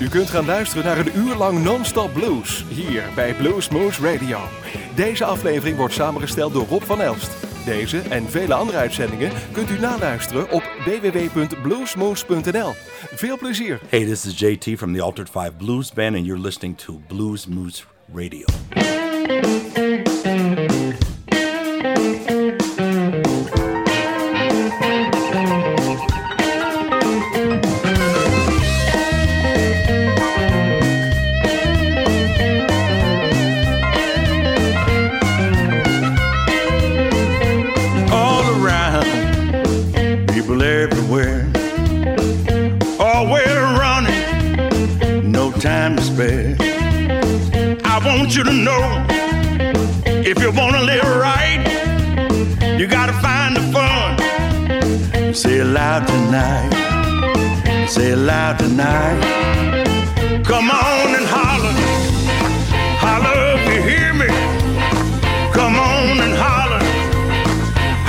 U kunt gaan luisteren naar een uur lang non-stop blues hier bij Blues Moose Radio. Deze aflevering wordt samengesteld door Rob van Elst. Deze en vele andere uitzendingen kunt u naluisteren op www.bluesmoose.nl. Veel plezier. Hey, this is JT from the Altered 5 Blues Band and you're listening to Blues Moose Radio. Want you to know if you want to live right, you got to find the fun. Say it loud tonight, say it loud tonight. Come on and holler, holler if you hear me. Come on and holler.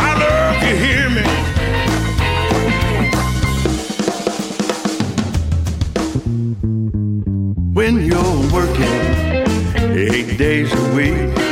Holler if you hear me. When you're working days a week,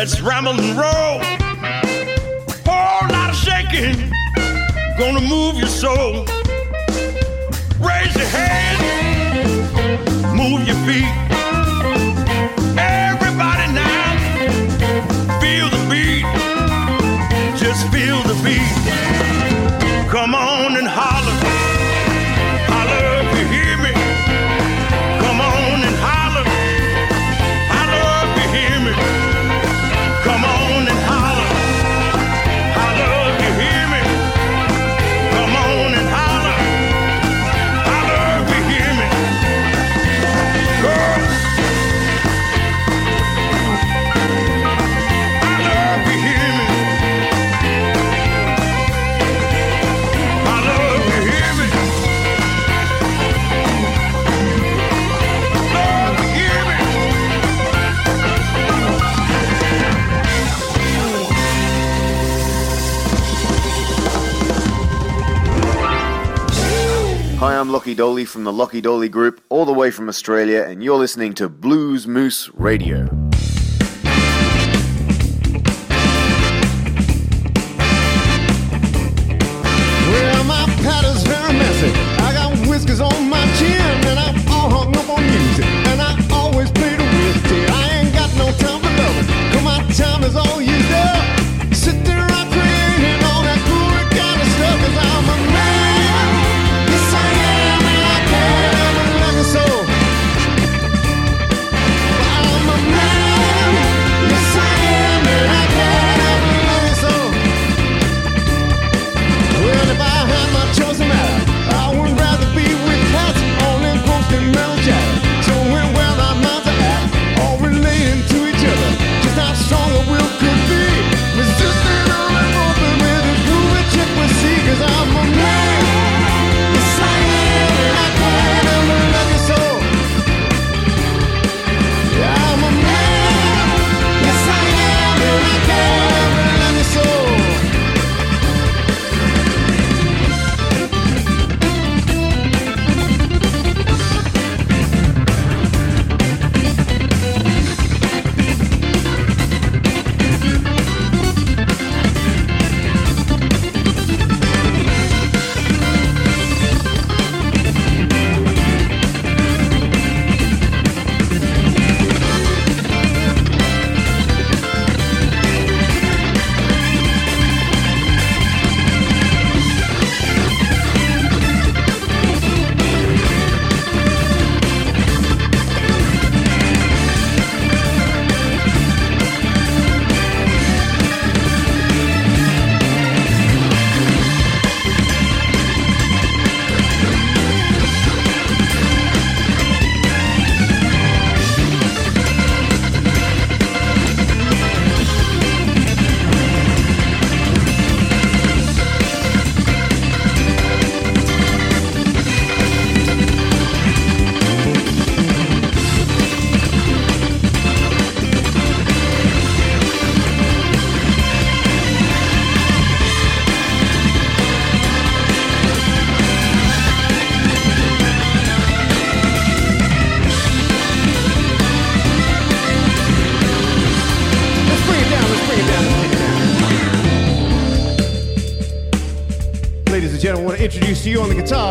Let's ramble and roll. Whole lot of shaking. Gonna move your soul. Raise your hand. Move your feet. I'm Lucky Dolly from the Lucky Dolly Group, all the way from Australia, and you're listening to Blues Moose Radio. On the guitar.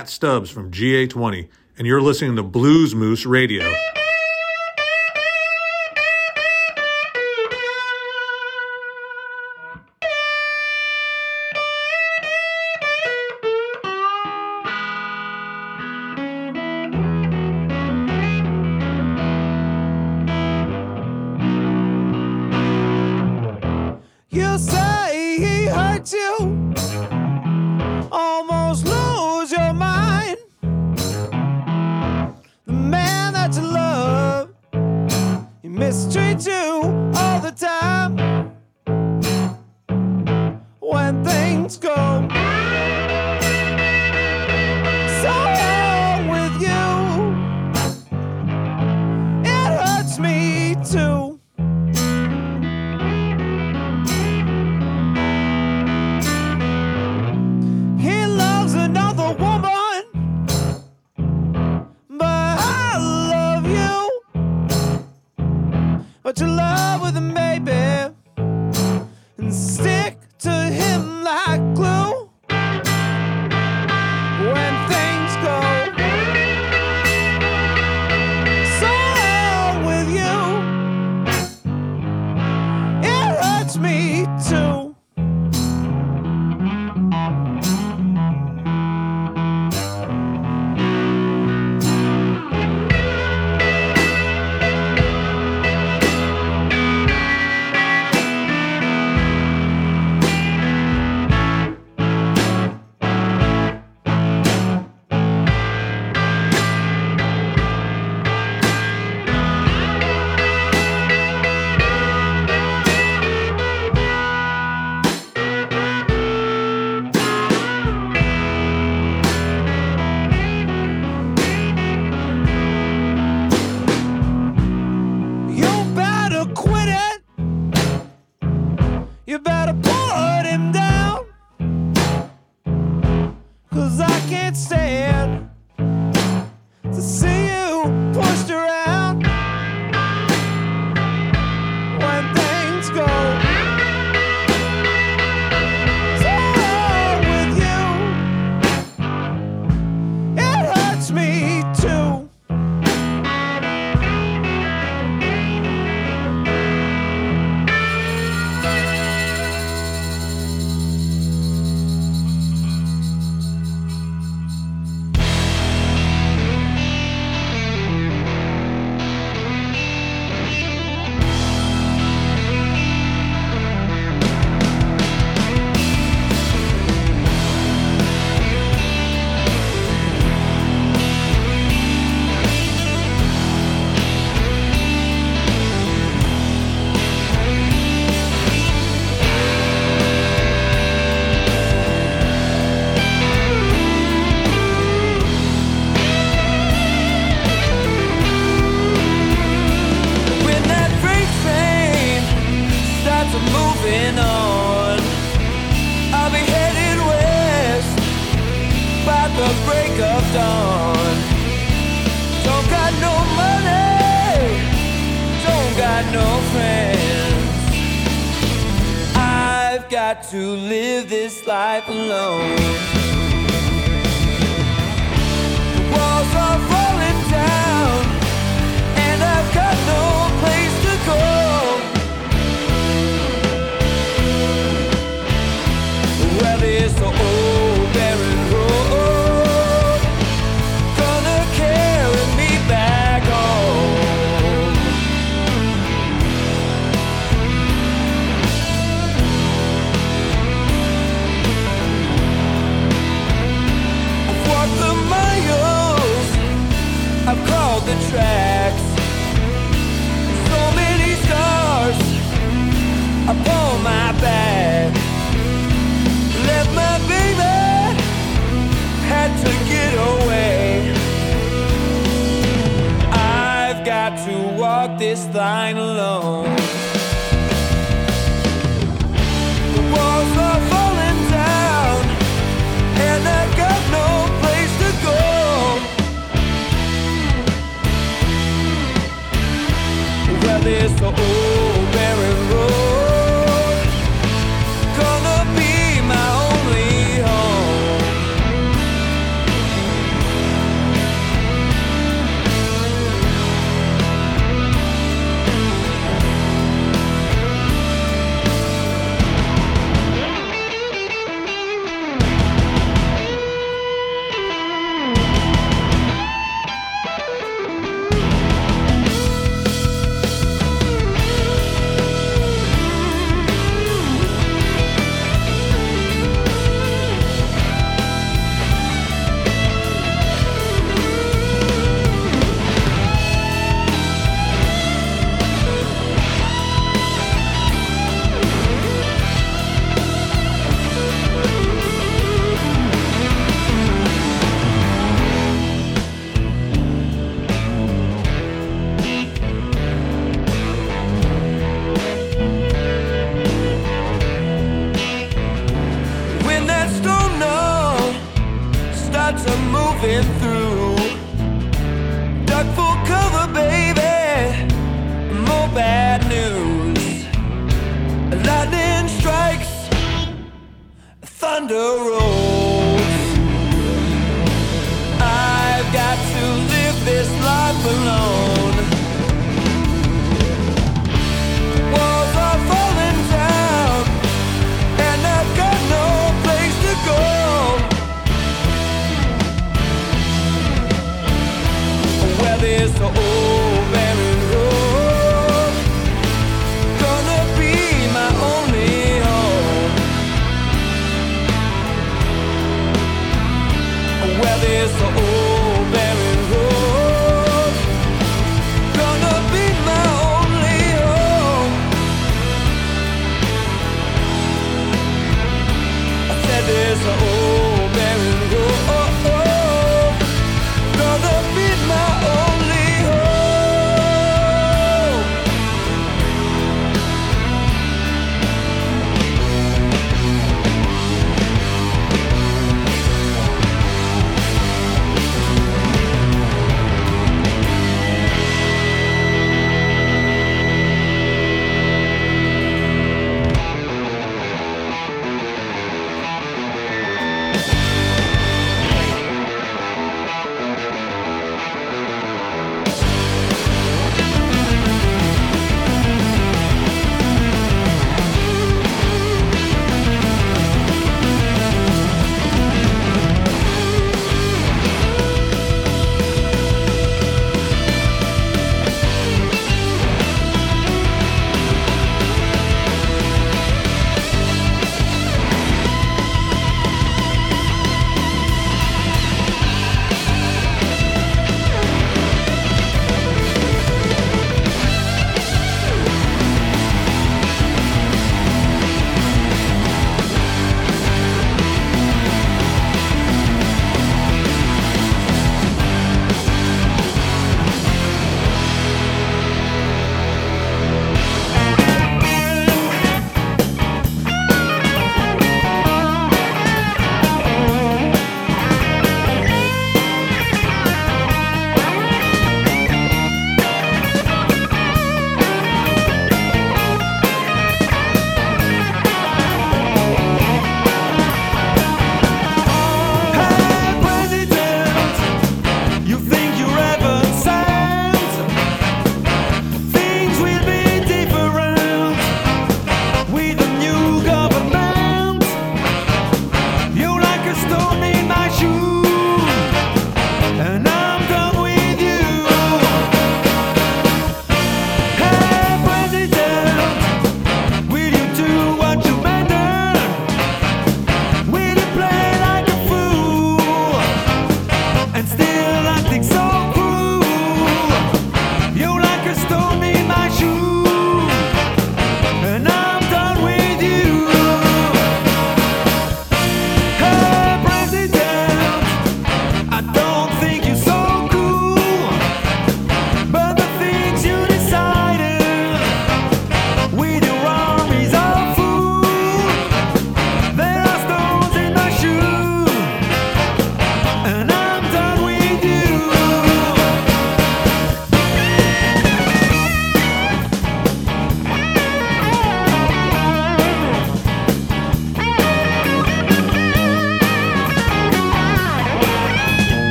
Matt Stubbs from GA20, and you're listening to Blues Moose Radio.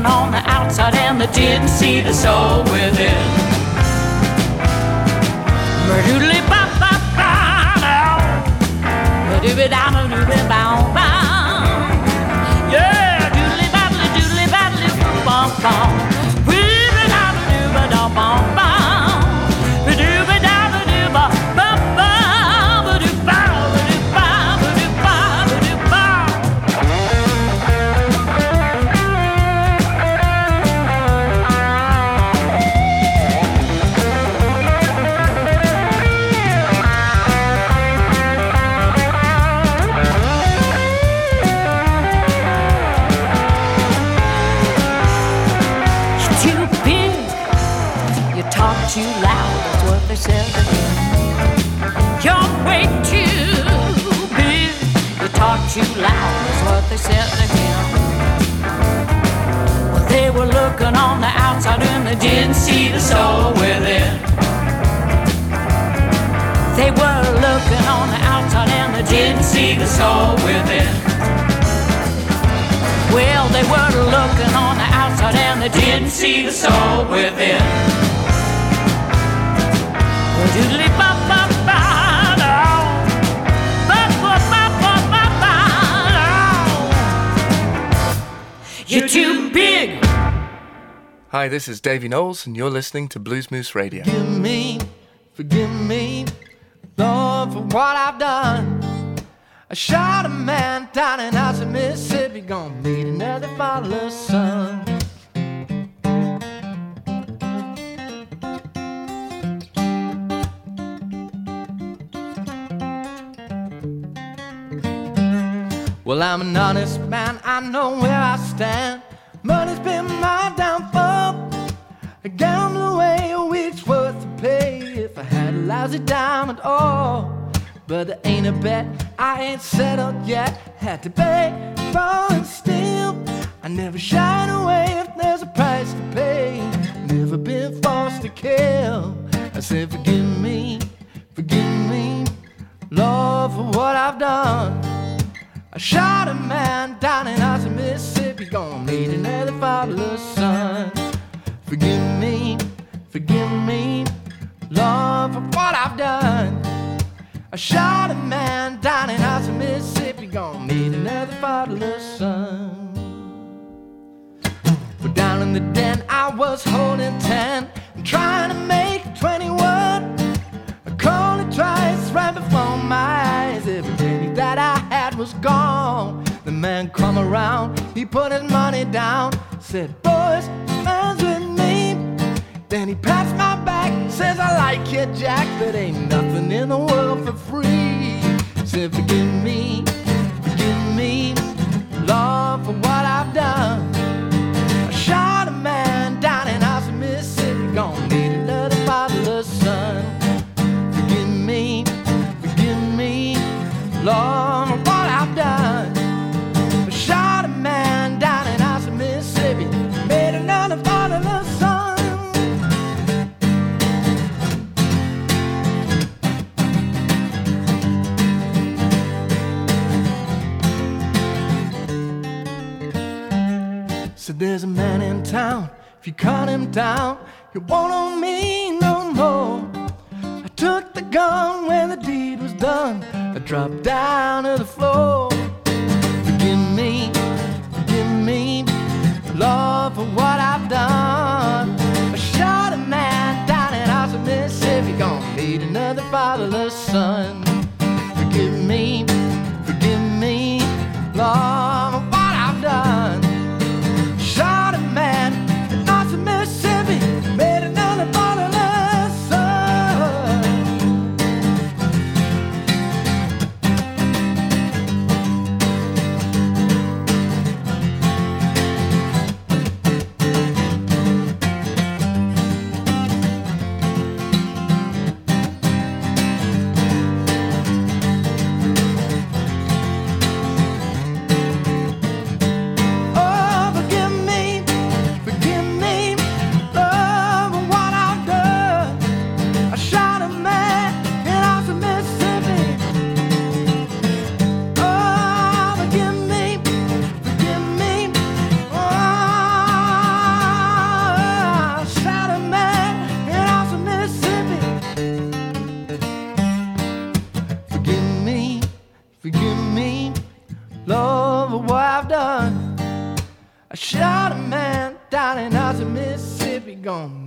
Looking on the outside and they didn't see the soul within. Doodly ba now. Doodly da da doodly bow bow. Too loud. That's what they said to him. Well, they were looking on the outside and they didn't see the soul within. They were looking on the outside and they didn't see the soul within. Well, they were looking on the outside and they didn't see the soul within. Well, Hi, this is Davey Knowles, and you're listening to Blues Moose Radio. Forgive me, forgive me, Lord, for what I've done. I shot a man down in Austin, Mississippi, gonna meet another fatherless son. Well, I'm an honest man, I know where I stand. Money's been my Had a at all. But there ain't a bet, I ain't settled yet. Had to pay for it still. I never shine away if there's a price to pay. Never been forced to kill. I said, forgive me, forgive me, Lord, for what I've done. I shot a man down in Austin, Mississippi, gonna meet another fatherless son. Forgive me, forgive me, Lord, for what I've done. I shot a man down in Austin, Mississippi, gonna meet another fatherless son. But down in the den, I was holding ten trying to make 21. I called it twice right before my eyes. Every penny that I had was gone. The man come around, he put his money down, said, Boys, man's with me. Then he pats my back, says, I like you, Jack, but ain't nothing in the world for free. Said, Forgive me, forgive me, Lord, for what I've done. I shot a man down in Austin, Mississippi, gonna need another fatherless son. Forgive me, forgive me, Lord, you cut him down, he won't owe me no more. I took the gun when the deed was done. I dropped down to the floor. Forgive me, forgive me, Lord, for what I've done. I shot a man down in Austin, Mississippi. Gonna meet another fatherless son. gone.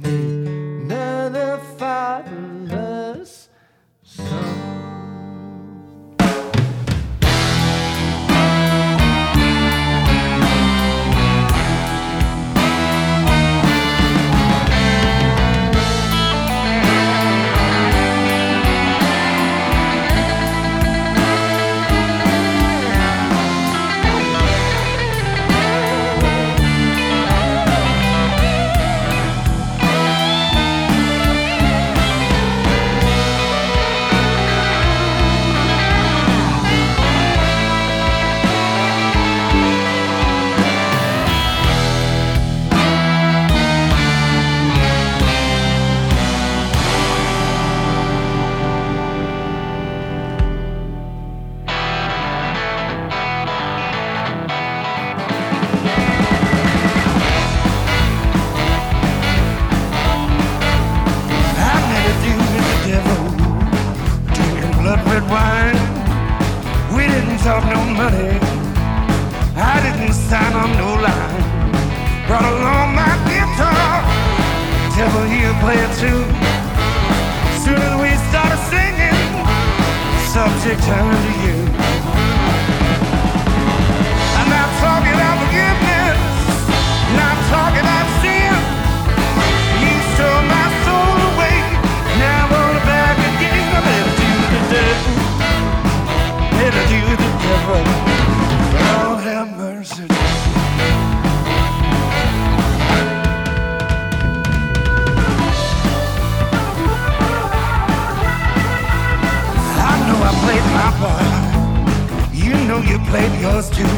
know you played yours too.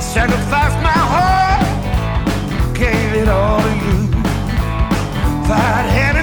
Sacrificed my heart, gave it all to you. If I'd had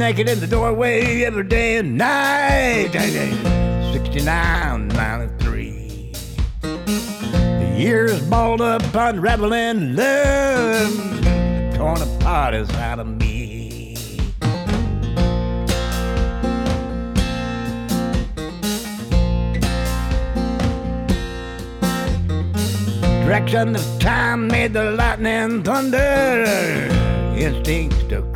naked in the doorway every day and night. 69 93. The years balled up, unraveling love, torn apart is out of me. direction of time made the lightning thunder. Instincts took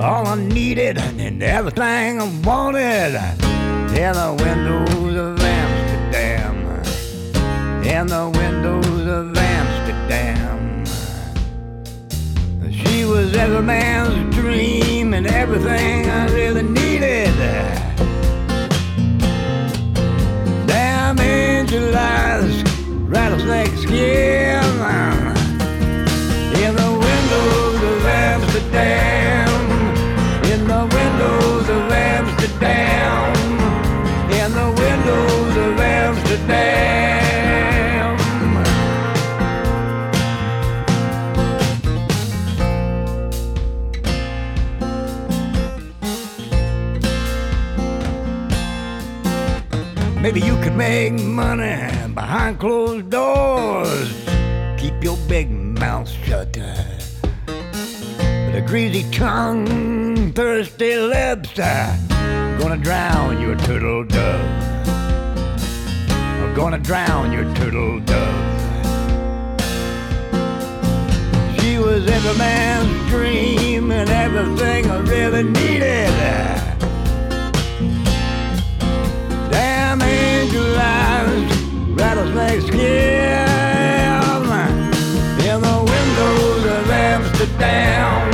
all I needed and everything I wanted in the windows of Amsterdam. In the windows of Amsterdam. She was every man's dream and everything I really needed. Damn angel eyes, rattlesnake skin. In the windows of Amsterdam. Maybe you could make money behind closed doors. Keep your big mouth shut. With a greasy tongue, thirsty lips, gonna drown your turtle dove. I'm gonna drown your turtle dove. She was every man's dream and everything I really needed. snowflakes skim in the windows of Amsterdam.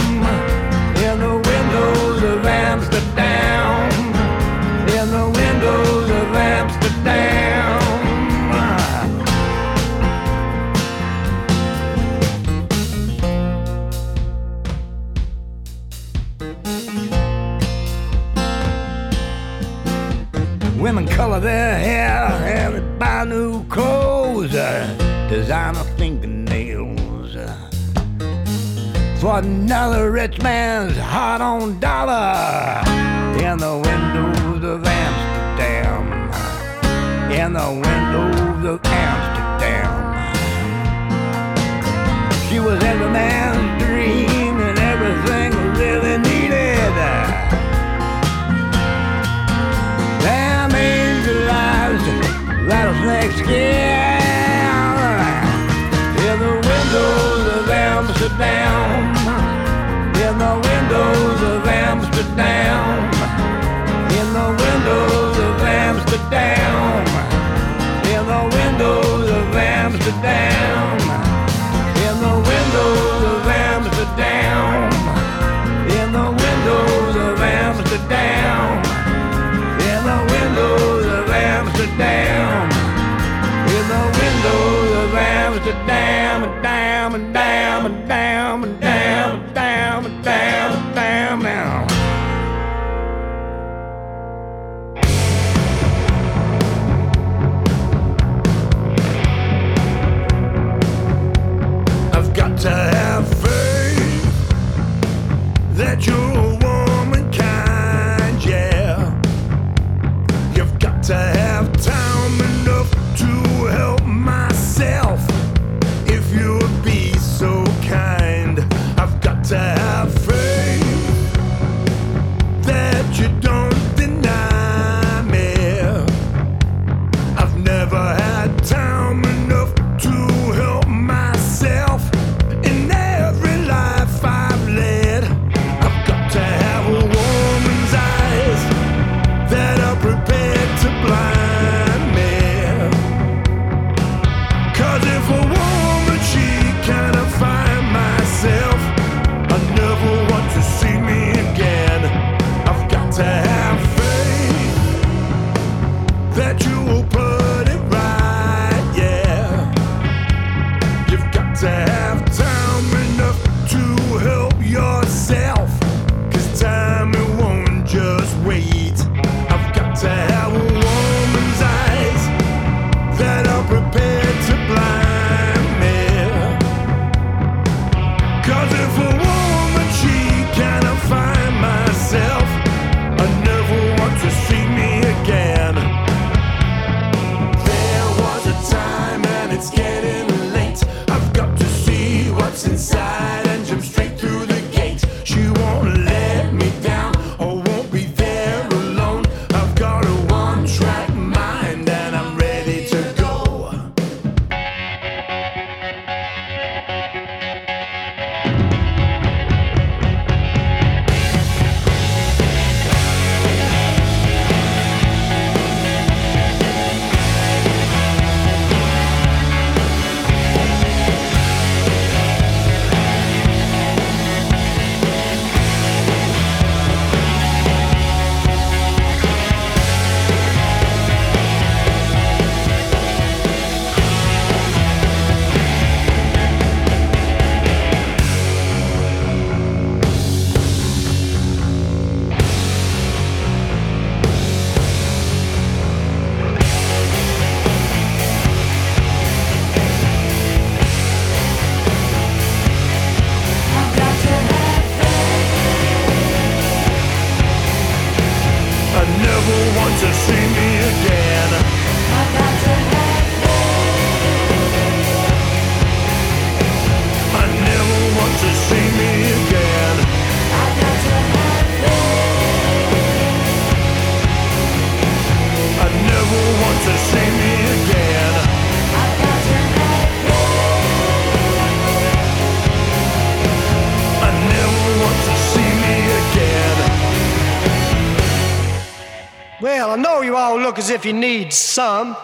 if you need some.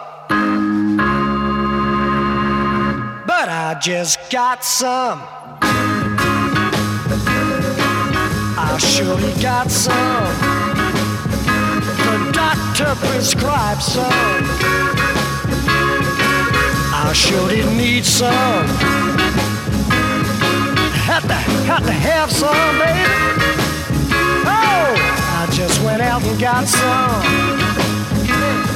But I just got some. I surely got some. The doctor prescribed some. I surely need some. Had to, had to have some, baby. Oh, I just went out and got some.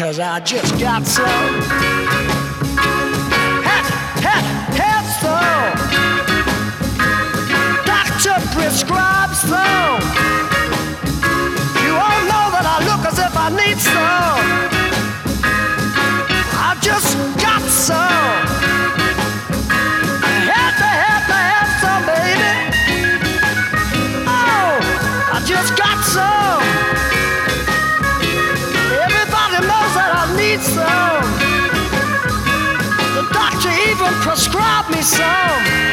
Cause I just got some. Hat, hat, hat, so Doctor prescribes though me some.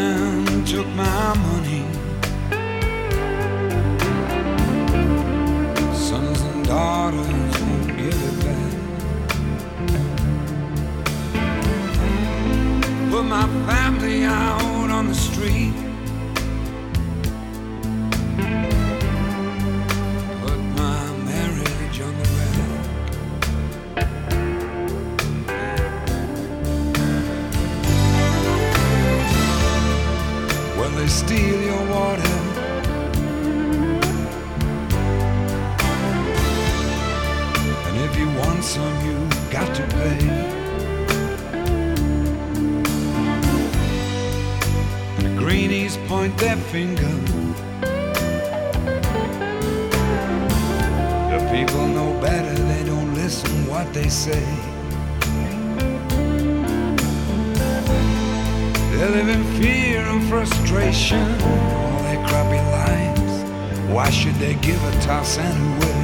man took my money. Sons and daughters won't give it back. Put my family out on the street. they steal your water. And if you want some, you got to pay. And the greenies point their finger. The people know better, they don't listen what they say. They live in fear and frustration, all their crappy lives. Why should they give a toss? Nineties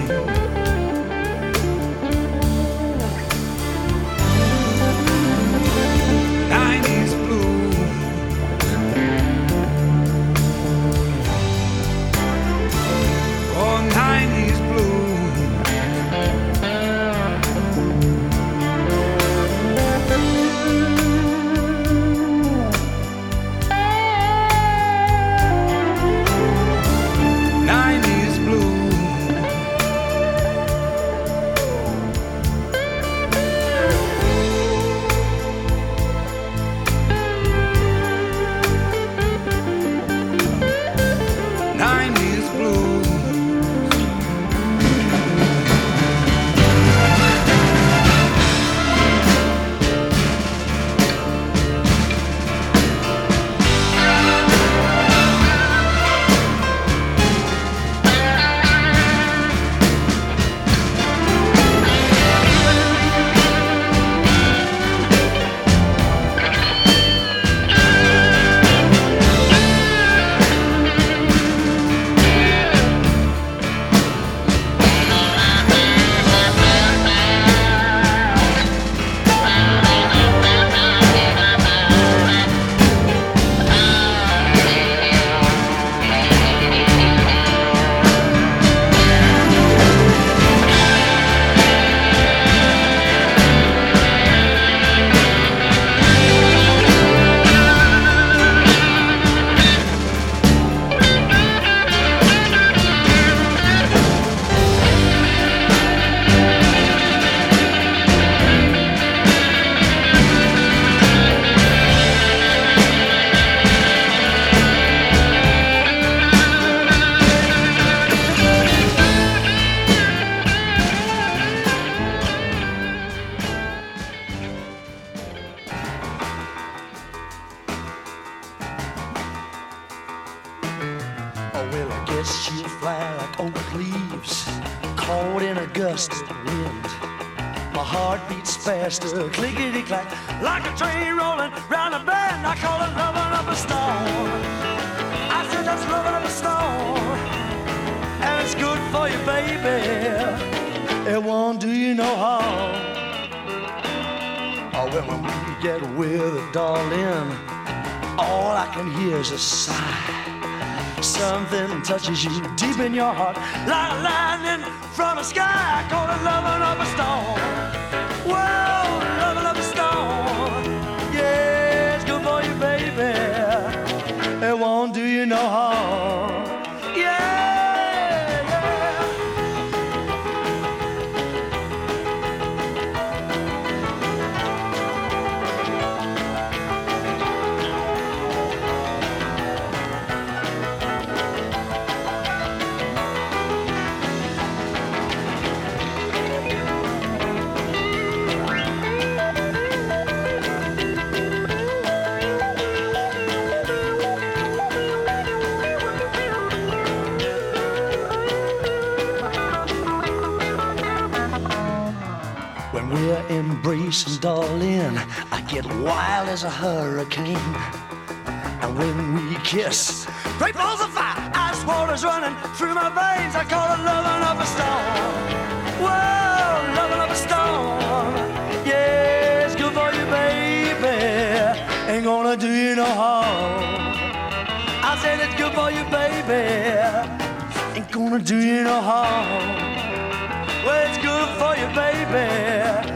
when we get with it, darling, all I can hear is a sigh. Something touches you deep in your heart, like lightning from the sky. Call it loving up a stone. Embracing, darling, I get wild as a hurricane. And when we kiss, great balls of fire, ice water's running through my veins. I call it loving up a stone. Whoa, loving up a stone. Yeah, it's good for you, baby. Ain't gonna do you no harm. I said it's good for you, baby. Ain't gonna do you no harm. Well, it's good for you, baby.